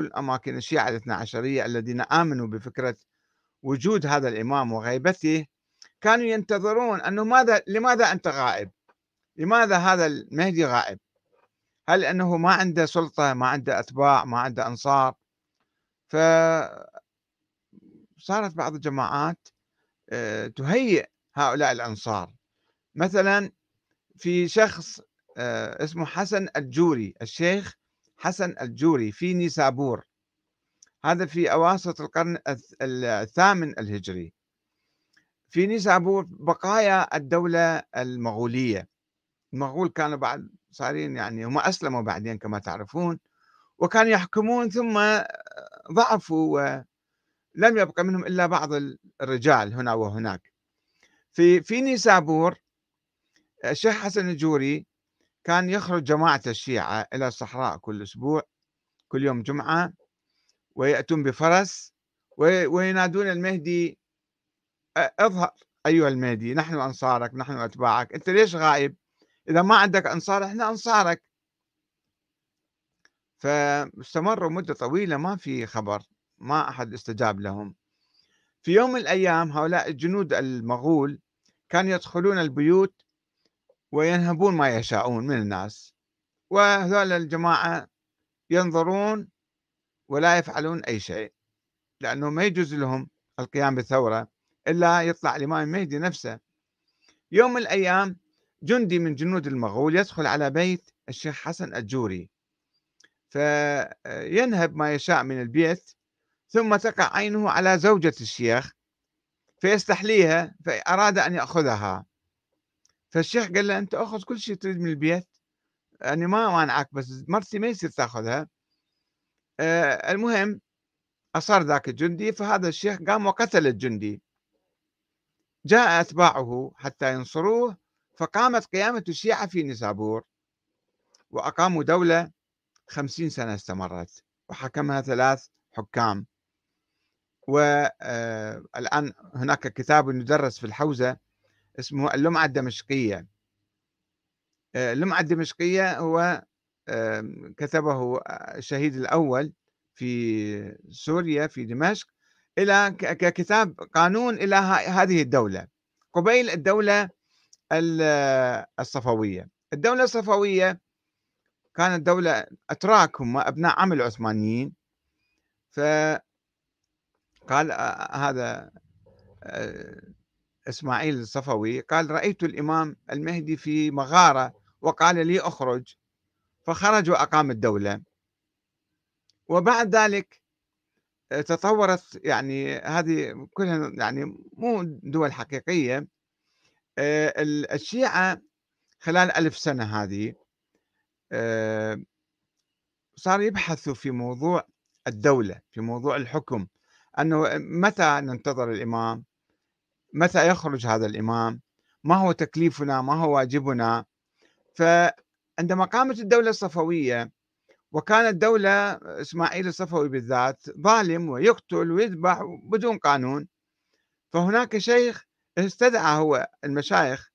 الأماكن الشيعة الاثنى عشرية الذين آمنوا بفكرة وجود هذا الإمام وغيبته كانوا ينتظرون أنه ماذا لماذا أنت غائب؟ لماذا هذا المهدي غائب؟ هل أنه ما عنده سلطة ما عنده أتباع ما عنده أنصار؟ فصارت بعض الجماعات آه، تهيئ هؤلاء الأنصار. مثلا في شخص آه، اسمه حسن الجوري الشيخ حسن الجوري في نيسابور. هذا في أواسط القرن الثامن الهجري. في نيسابور بقايا الدولة المغولية. المغول كانوا بعد صارين يعني هم أسلموا بعدين كما تعرفون وكانوا يحكمون ثم ضعفوا ولم يبقى منهم إلا بعض الرجال هنا وهناك. في في نيسابور الشيخ حسن الجوري كان يخرج جماعة الشيعة إلى الصحراء كل أسبوع كل يوم جمعة ويأتون بفرس وينادون المهدي اظهر أيها المهدي نحن أنصارك نحن أتباعك أنت ليش غايب؟ إذا ما عندك أنصار إحنا أنصارك. فاستمروا مدة طويلة ما في خبر ما أحد استجاب لهم. في يوم من الأيام هؤلاء الجنود المغول كانوا يدخلون البيوت وينهبون ما يشاءون من الناس. وهذول الجماعة ينظرون ولا يفعلون أي شيء لأنه ما يجوز لهم القيام بالثورة إلا يطلع الإمام المهدي نفسه. يوم من الأيام جندي من جنود المغول يدخل على بيت الشيخ حسن الجوري. فينهب ما يشاء من البيت ثم تقع عينه على زوجة الشيخ فيستحليها فأراد أن يأخذها. فالشيخ قال له أنت أخذ كل شيء تريد من البيت. أنا ما مانعك بس مرتي ما يصير تأخذها. آه المهم أصر ذاك الجندي فهذا الشيخ قام وقتل الجندي. جاء أتباعه حتى ينصروه فقامت قيامة الشيعة في نيسابور وأقاموا دولة خمسين سنة استمرت وحكمها ثلاث حكام. والآن آه، هناك كتاب يدرس في الحوزة اسمه اللمعة الدمشقية. آه، اللمعة الدمشقية هو كتبه الشهيد الأول في سوريا في دمشق إلى ككتاب قانون إلى هذه الدولة. قبيل الدولة الصفوية. الدولة الصفوية كانت دولة أتراك هم أبناء عم العثمانيين. فقال هذا إسماعيل الصفوي قال رأيت الإمام المهدي في مغارة وقال لي أخرج. فخرج وأقام الدولة. وبعد ذلك تطورت يعني هذه كلها يعني مو دول حقيقية الشيعة خلال ألف سنة هذه صار يبحثوا في موضوع الدولة في موضوع الحكم أنه متى ننتظر الإمام؟ متى يخرج هذا الإمام؟ ما هو تكليفنا؟ ما هو واجبنا؟ فعندما قامت الدولة الصفوية وكانت دولة إسماعيل الصفوي بالذات ظالم ويقتل ويذبح بدون قانون فهناك شيخ استدعى هو المشايخ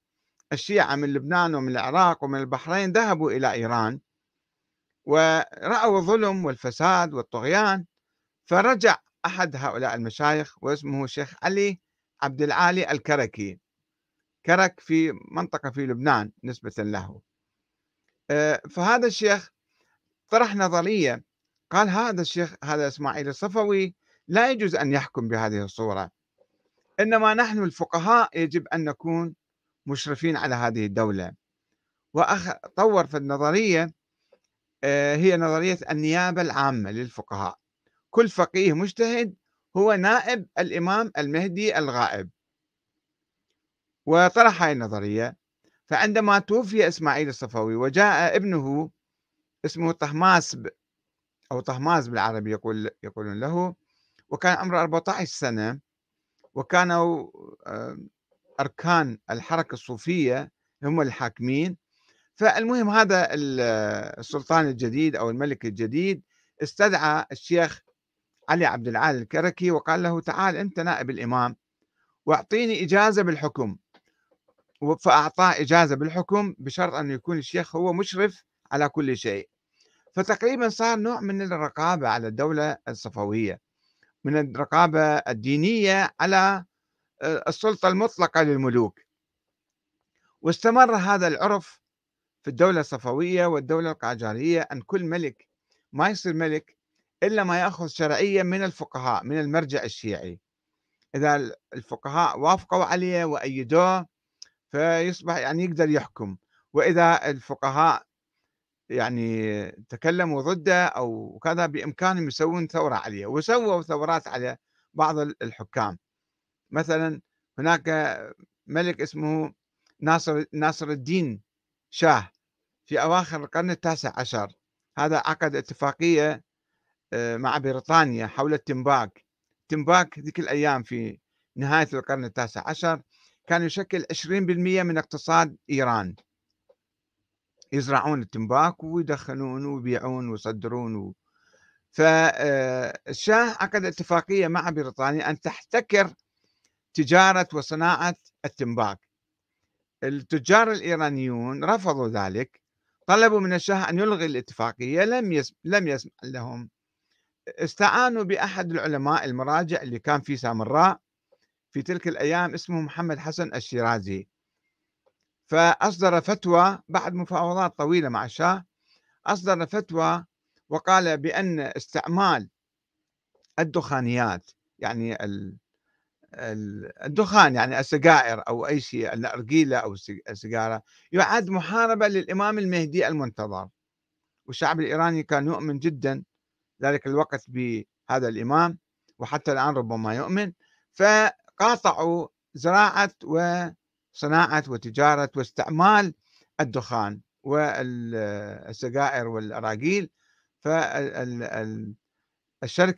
الشيعة من لبنان ومن العراق ومن البحرين ذهبوا إلى إيران ورأوا الظلم والفساد والطغيان فرجع أحد هؤلاء المشايخ واسمه الشيخ علي عبد العالي الكركي. كرك في منطقة في لبنان نسبة له. آه، فهذا الشيخ طرح نظرية. قال هذا الشيخ هذا إسماعيل الصفوي لا يجوز أن يحكم بهذه الصورة. إنما نحن الفقهاء يجب أن نكون مشرفين على هذه الدولة. وطور في النظرية آه، هي نظرية النيابة العامة للفقهاء. كل فقيه مجتهد هو نائب الإمام المهدي الغائب. وطرح هذه النظرية فعندما توفي إسماعيل الصفوي وجاء ابنه اسمه طهماس أو طهماس بالعربي يقول يقولون له وكان عمره 14 سنة وكانوا أركان الحركة الصوفية هم الحاكمين. فالمهم هذا السلطان الجديد أو الملك الجديد استدعى الشيخ علي عبد العال الكركي وقال له تعال أنت نائب الإمام واعطيني إجازة بالحكم. فأعطاه إجازة بالحكم بشرط أن يكون الشيخ هو مشرف على كل شيء. فتقريبا صار نوع من الرقابة على الدولة الصفوية من الرقابة الدينية على آه، السلطة المطلقة للملوك. واستمر هذا العرف في الدولة الصفوية والدولة القاجارية أن كل ملك ما يصير ملك إلا ما يأخذ شرعية من الفقهاء من المرجع الشيعي. إذا الفقهاء وافقوا عليه وأيدوه فيصبح يعني يقدر يحكم. وإذا الفقهاء يعني تكلموا ضده أو كذا بإمكانهم يسوون ثورة عليه. وسووا ثورات على بعض الحكام. مثلا هناك ملك اسمه ناصر ناصر الدين شاه في أواخر القرن التاسع عشر. هذا عقد اتفاقية مع بريطانيا حول التمباك تمباك ذيك الأيام في نهاية القرن التاسع عشر كان يشكل 20% من اقتصاد إيران. يزرعون التمباك ويدخنون ويبيعون ويصدرون و... فالشاه آه، عقد اتفاقية مع بريطانيا أن تحتكر تجارة وصناعة التمباك التجار الإيرانيون رفضوا ذلك طلبوا من الشاه أن يلغي الاتفاقية لم يسمح لم يسمح لهم استعانوا بأحد العلماء المراجع اللي كان في سامراء في تلك الأيام اسمه محمد حسن الشيرازي. فأصدر فتوى بعد مفاوضات طويلة مع الشاه أصدر فتوى وقال بأن استعمال الدخانيات يعني الدخان يعني السجائر أو أي شيء النرجيلة أو السيجارة يعد محاربة للإمام المهدي المنتظر. والشعب الإيراني كان يؤمن جدا ذلك الوقت بهذا الإمام وحتى الآن ربما يؤمن. فقاطعوا زراعة وصناعة وتجارة واستعمال الدخان والسجائر والأراجيل. فالشركة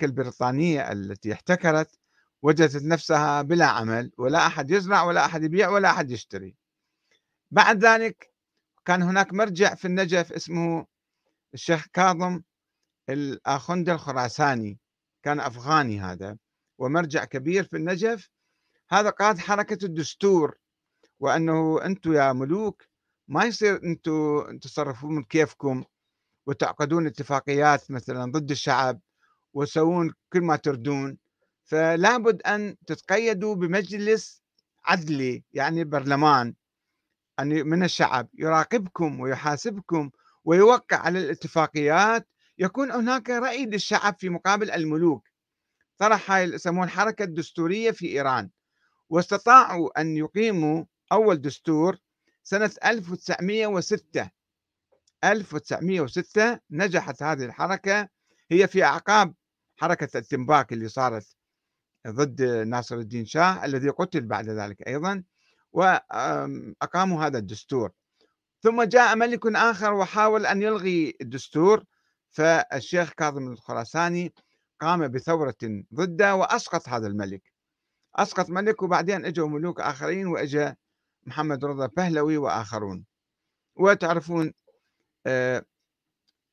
البريطانية التي احتكرت وجدت نفسها بلا عمل ولا أحد يزرع ولا أحد يبيع ولا أحد يشتري. بعد ذلك كان هناك مرجع في النجف اسمه الشيخ كاظم الآخند الخراساني كان أفغاني هذا ومرجع كبير في النجف. هذا قاد حركة الدستور وأنه أنتم يا ملوك ما يصير أنتم تصرفون كيفكم وتعقدون اتفاقيات مثلا ضد الشعب وتسوون كل ما تردون. فلا بد أن تتقيدوا بمجلس عدلي يعني برلمان من الشعب يراقبكم ويحاسبكم ويوقع على الاتفاقيات يكون هناك رأي للشعب في مقابل الملوك. طرح يسمون الحركة الدستورية في إيران. واستطاعوا أن يقيموا أول دستور سنة 1906 1906 نجحت هذه الحركة. هي في أعقاب حركة التنباك اللي صارت ضد ناصر الدين شاه الذي قتل بعد ذلك أيضا وأقاموا هذا الدستور. ثم جاء ملك آخر وحاول أن يلغي الدستور. فالشيخ كاظم الخراساني قام بثورة ضده وأسقط هذا الملك. أسقط ملك وبعدين اجوا ملوك آخرين وإجا محمد رضا بهلوي وآخرون. وتعرفون آه،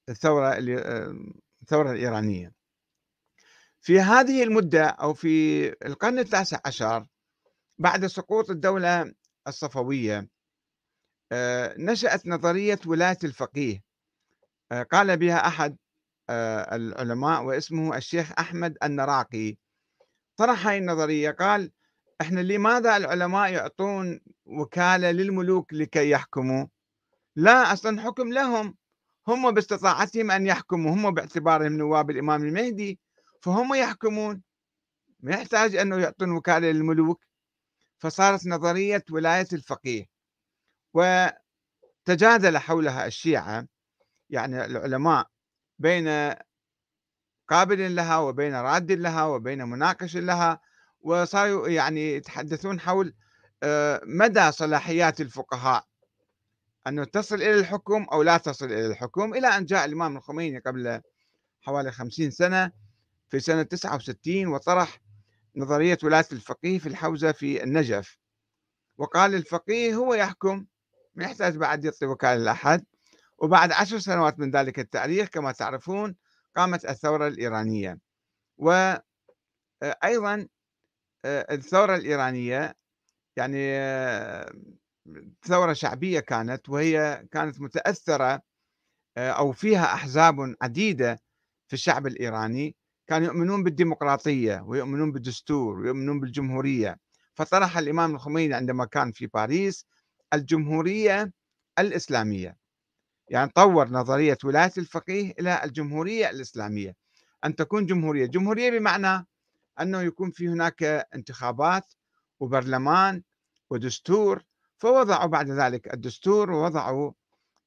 الثورة الثورة الإيرانية. في هذه المدة أو في القرن التاسع عشر بعد سقوط الدولة الصفوية آه، نشأت نظرية ولاية الفقيه. آه، قال بها أحد آه، العلماء واسمه الشيخ أحمد النراقي. طرح هذه النظرية قال إحنا لماذا العلماء يعطون وكالة للملوك لكي يحكموا؟ لا أصلا حكم لهم هم باستطاعتهم أن يحكموا هم باعتبارهم نواب الإمام المهدي فهم يحكمون. ما يحتاج أنه يعطون وكالة للملوك. فصارت نظرية ولاية الفقيه. وتجادل حولها الشيعة يعني العلماء بين قابل لها وبين راد لها وبين مناقش لها وصاروا يعني يتحدثون حول آه، مدى صلاحيات الفقهاء. أنه تصل إلى الحكم أو لا تصل إلى الحكم إلى أن جاء الإمام الخميني قبل حوالي خمسين سنة في سنة 69 وطرح نظرية ولاية الفقيه في الحوزة في النجف. وقال الفقيه هو يحكم ما يحتاج بعد يعطي وكالة لأحد. وبعد عشر سنوات من ذلك التاريخ كما تعرفون قامت الثورة الإيرانية. وأيضا آه، الثورة الإيرانية يعني آه، ثورة شعبية كانت وهي كانت متأثرة آه، أو فيها أحزاب عديدة في الشعب الإيراني. كانوا يؤمنون بالديمقراطية ويؤمنون بالدستور ويؤمنون بالجمهورية. فطرح الإمام الخميني عندما كان في باريس الجمهورية الإسلامية. يعني طور نظرية ولاية الفقيه إلى الجمهورية الإسلامية. أن تكون جمهورية جمهورية بمعنى أنه يكون في هناك انتخابات وبرلمان ودستور فوضعوا بعد ذلك الدستور ووضعوا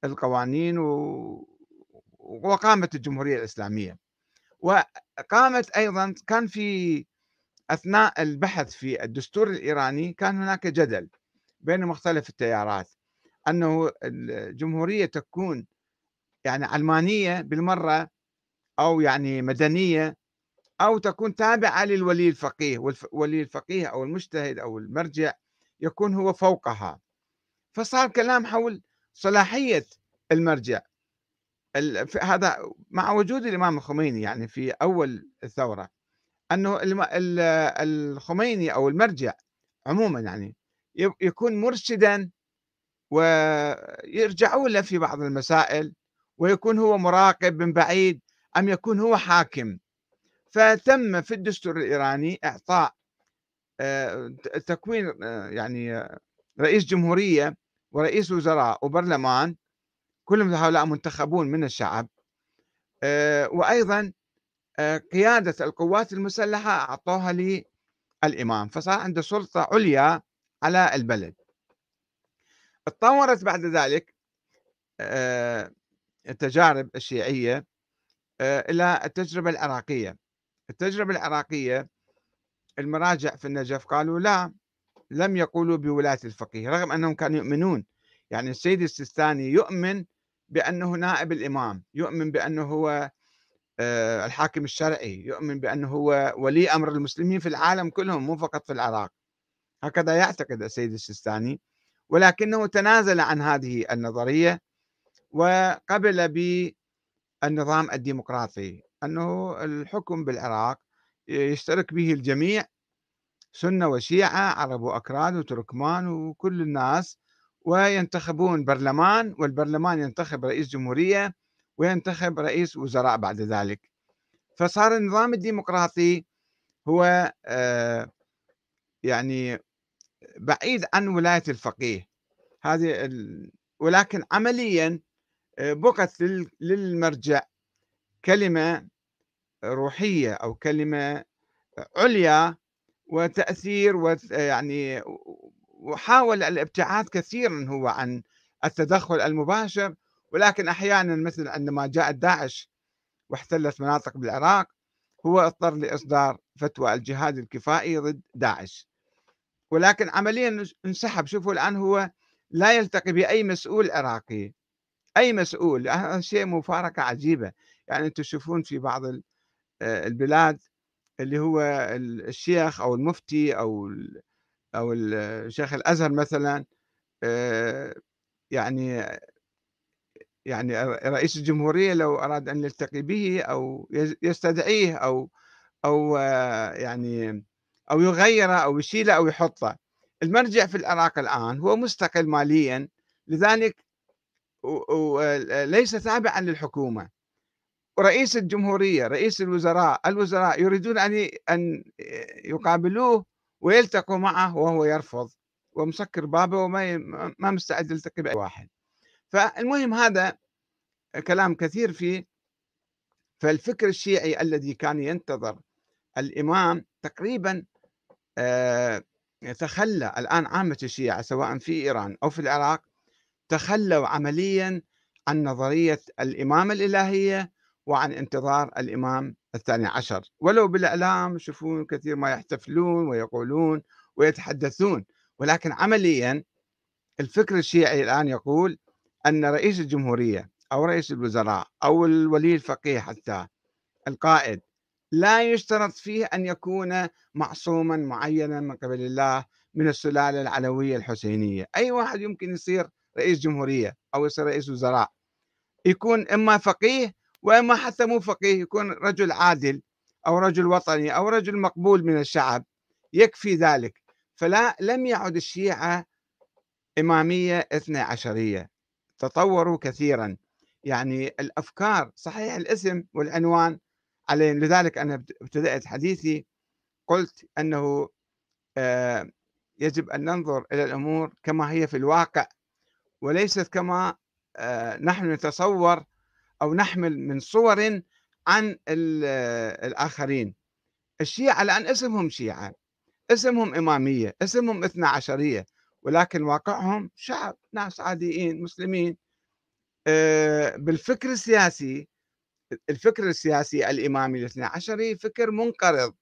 القوانين وقامت الجمهورية الإسلامية. وقامت أيضا كان في أثناء البحث في الدستور الإيراني كان هناك جدل بين مختلف التيارات. أنه الجمهورية تكون يعني علمانية بالمرة أو يعني مدنية أو تكون تابعة للولي الفقيه والولي الفقيه أو المجتهد أو المرجع يكون هو فوقها. فصار كلام حول صلاحية المرجع. هذا مع وجود الإمام الخميني يعني في أول الثورة أنه الخميني أو المرجع عموما يعني يكون مرشدا ويرجعون له في بعض المسائل ويكون هو مراقب من بعيد أم يكون هو حاكم. فتم في الدستور الإيراني إعطاء آه، تكوين آه، يعني رئيس جمهورية ورئيس وزراء وبرلمان كلهم هؤلاء منتخبون من الشعب آه، وأيضا قيادة القوات المسلحة أعطوها للإمام فصار عنده سلطة عليا على البلد. تطورت بعد ذلك التجارب الشيعية إلى التجربة العراقية. التجربة العراقية المراجع في النجف قالوا لا لم يقولوا بولاية الفقيه رغم أنهم كانوا يؤمنون. يعني السيد السيستاني يؤمن بأنه نائب الإمام يؤمن بأنه هو آه، الحاكم الشرعي يؤمن بأنه هو ولي أمر المسلمين في العالم كلهم مو فقط في العراق. هكذا يعتقد السيد السيستاني. ولكنه تنازل عن هذه النظرية وقبل بالنظام الديمقراطي أنه الحكم بالعراق يشترك به الجميع سنة وشيعة عرب وأكراد وتركمان وكل الناس وينتخبون برلمان والبرلمان ينتخب رئيس جمهورية وينتخب رئيس وزراء بعد ذلك. فصار النظام الديمقراطي هو آه، يعني بعيد عن ولاية الفقيه. هذه ولكن عمليا آه، بقت للمرجع كلمة روحية أو كلمة عليا وتأثير ويعني وحاول الابتعاد كثيرا هو عن التدخل المباشر. ولكن أحيانا مثل عندما جاءت داعش واحتلت مناطق بالعراق هو اضطر لإصدار فتوى الجهاد الكفائي ضد داعش. ولكن عمليا انسحب. شوفوا الآن هو لا يلتقي بأي مسؤول عراقي. أي مسؤول. هذا شيء مفارقة عجيبة. يعني أنتم تشوفون في بعض آه، البلاد اللي هو الشيخ أو المفتي أو أو الشيخ الأزهر مثلا يعني يعني رئيس الجمهورية لو أراد أن يلتقي به أو يستدعيه أو أو يعني أو يغيره أو يشيله أو يحطه المرجع في العراق الآن هو مستقل ماليا لذلك وليس تابعا للحكومة. ورئيس الجمهورية رئيس الوزراء الوزراء يريدون أن أن يقابلوه ويلتقوا معه وهو يرفض ومسكر بابه وما ما مستعد يلتقي بأي واحد. فالمهم هذا كلام كثير فيه. فالفكر الشيعي الذي كان ينتظر الإمام تقريبا تخلى الآن عامة الشيعة سواء في إيران أو في العراق تخلوا عمليا عن نظرية الإمامة الإلهية وعن انتظار الإمام الثاني عشر. ولو بالإعلام يشوفون كثير ما يحتفلون ويقولون ويتحدثون ولكن عمليا الفكر الشيعي الآن يقول أن رئيس الجمهورية أو رئيس الوزراء أو الولي الفقيه حتى القائد لا يشترط فيه أن يكون معصوما معينا من قبل الله من السلالة العلوية الحسينية. أي واحد يمكن يصير رئيس جمهورية أو يصير رئيس وزراء. يكون إما فقيه وإما حتى مو فقيه يكون رجل عادل أو رجل وطني أو رجل مقبول من الشعب. يكفي ذلك. فلا لم يعد الشيعة إمامية اثنى عشرية. تطوروا كثيرا. يعني الأفكار صحيح الاسم والعنوان عليهم لذلك أنا ابتدأت حديثي قلت أنه آه، يجب أن ننظر إلى الأمور كما هي في الواقع وليست كما آه، نحن نتصور أو نحمل من صور عن الآخرين. الشيعة لأن اسمهم شيعة اسمهم إمامية اسمهم اثنا عشرية ولكن واقعهم شعب ناس عاديين مسلمين آه، بالفكر السياسي الفكر السياسي الإمامي الاثنى عشري فكر منقرض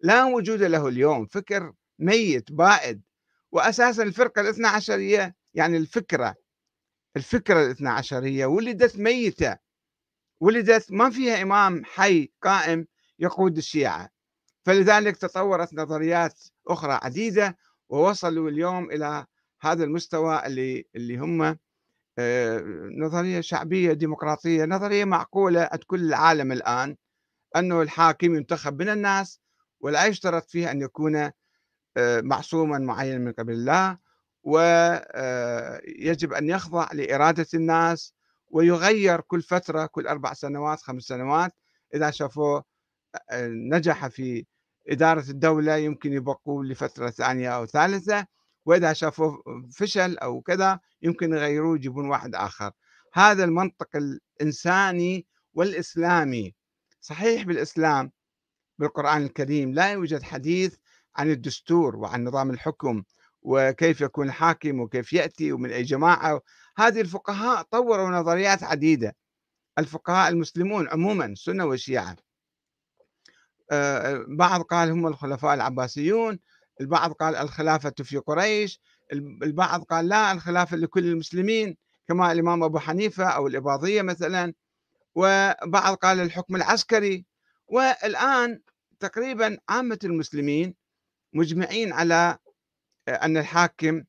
لا وجود له اليوم فكر ميت بائد. وأساسا الفرقة الاثنى عشرية يعني الفكرة الفكرة الاثنى عشرية ولدت ميتة ولدت ما فيها إمام حي قائم يقود الشيعة. فلذلك تطورت نظريات أخرى عديدة ووصلوا اليوم إلى هذا المستوى اللي اللي هم آه، نظرية شعبية ديمقراطية نظرية معقولة عند كل العالم الآن أنه الحاكم ينتخب من الناس ولا يشترط فيه أن يكون آه، معصوما معينا من قبل الله ويجب آه، أن يخضع لإرادة الناس ويغير كل فترة كل أربع سنوات خمس سنوات إذا شافوه نجح في إدارة الدولة يمكن يبقوا لفترة ثانية أو ثالثة. وإذا شافوا فشل أو كذا يمكن يغيروه يجيبون واحد آخر. هذا المنطق الإنساني والإسلامي. صحيح بالإسلام بالقرآن الكريم لا يوجد حديث عن الدستور وعن نظام الحكم وكيف يكون الحاكم وكيف يأتي ومن أي جماعة. هذه الفقهاء طوروا نظريات عديدة. الفقهاء المسلمون عموما سنة وشيعة. آه، بعض قال هم الخلفاء العباسيون البعض قال الخلافة في قريش البعض قال لا الخلافة لكل المسلمين كما الإمام أبو حنيفة أو الإباضية مثلا. وبعض قال الحكم العسكري. والآن تقريبا عامة المسلمين مجمعين على آه، أن الحاكم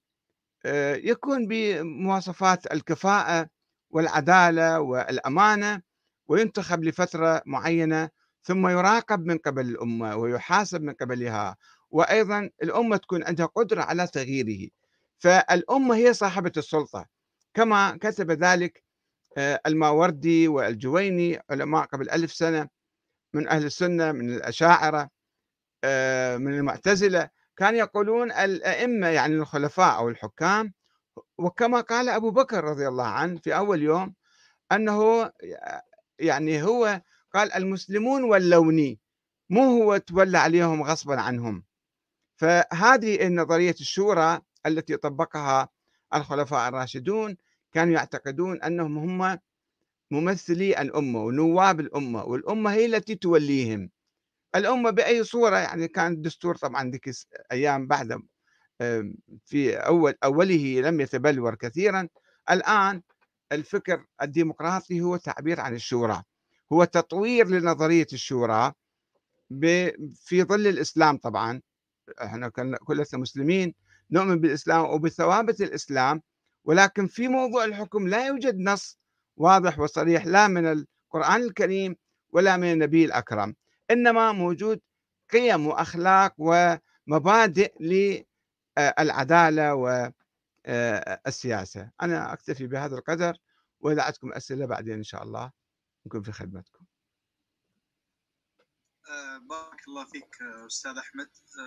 آه، يكون بمواصفات الكفاءة والعدالة والأمانة وينتخب لفترة معينة ثم يراقب من قبل الأمة ويحاسب من قبلها. وأيضا الأمة تكون عندها قدرة على تغييره. فالأمة هي صاحبة السلطة. كما كتب ذلك آه، الماوردي والجويني علماء قبل ألف سنة من أهل السنة من الأشاعرة آه، من المعتزلة. كانوا يقولون الأئمة يعني الخلفاء أو الحكام وكما قال أبو بكر رضي الله عنه في أول يوم أنه يعني هو قال المسلمون ولوني مو هو تولى عليهم غصبا عنهم. فهذه النظرية الشورى التي طبقها الخلفاء الراشدون كانوا يعتقدون أنهم هم ممثلي الأمة ونواب الأمة والأمة هي التي توليهم. الأمة بأي صورة يعني كان الدستور طبعا ذيك أيام بعد في أول أوله لم يتبلور كثيرا. الآن الفكر الديمقراطي هو تعبير عن الشورى. هو تطوير لنظرية الشورى في ظل الإسلام طبعا. إحنا كلنا مسلمين نؤمن بالإسلام وبثوابت الإسلام ولكن في موضوع الحكم لا يوجد نص واضح وصريح لا من القرآن الكريم ولا من النبي الأكرم. إنما موجود قيم وأخلاق ومبادئ للعدالة والسياسة أنا أكتفي بهذا القدر وإذا عندكم أسئلة بعدين إن شاء الله نكون في خدمتكم. آه، بارك الله فيك أستاذ أحمد. آه،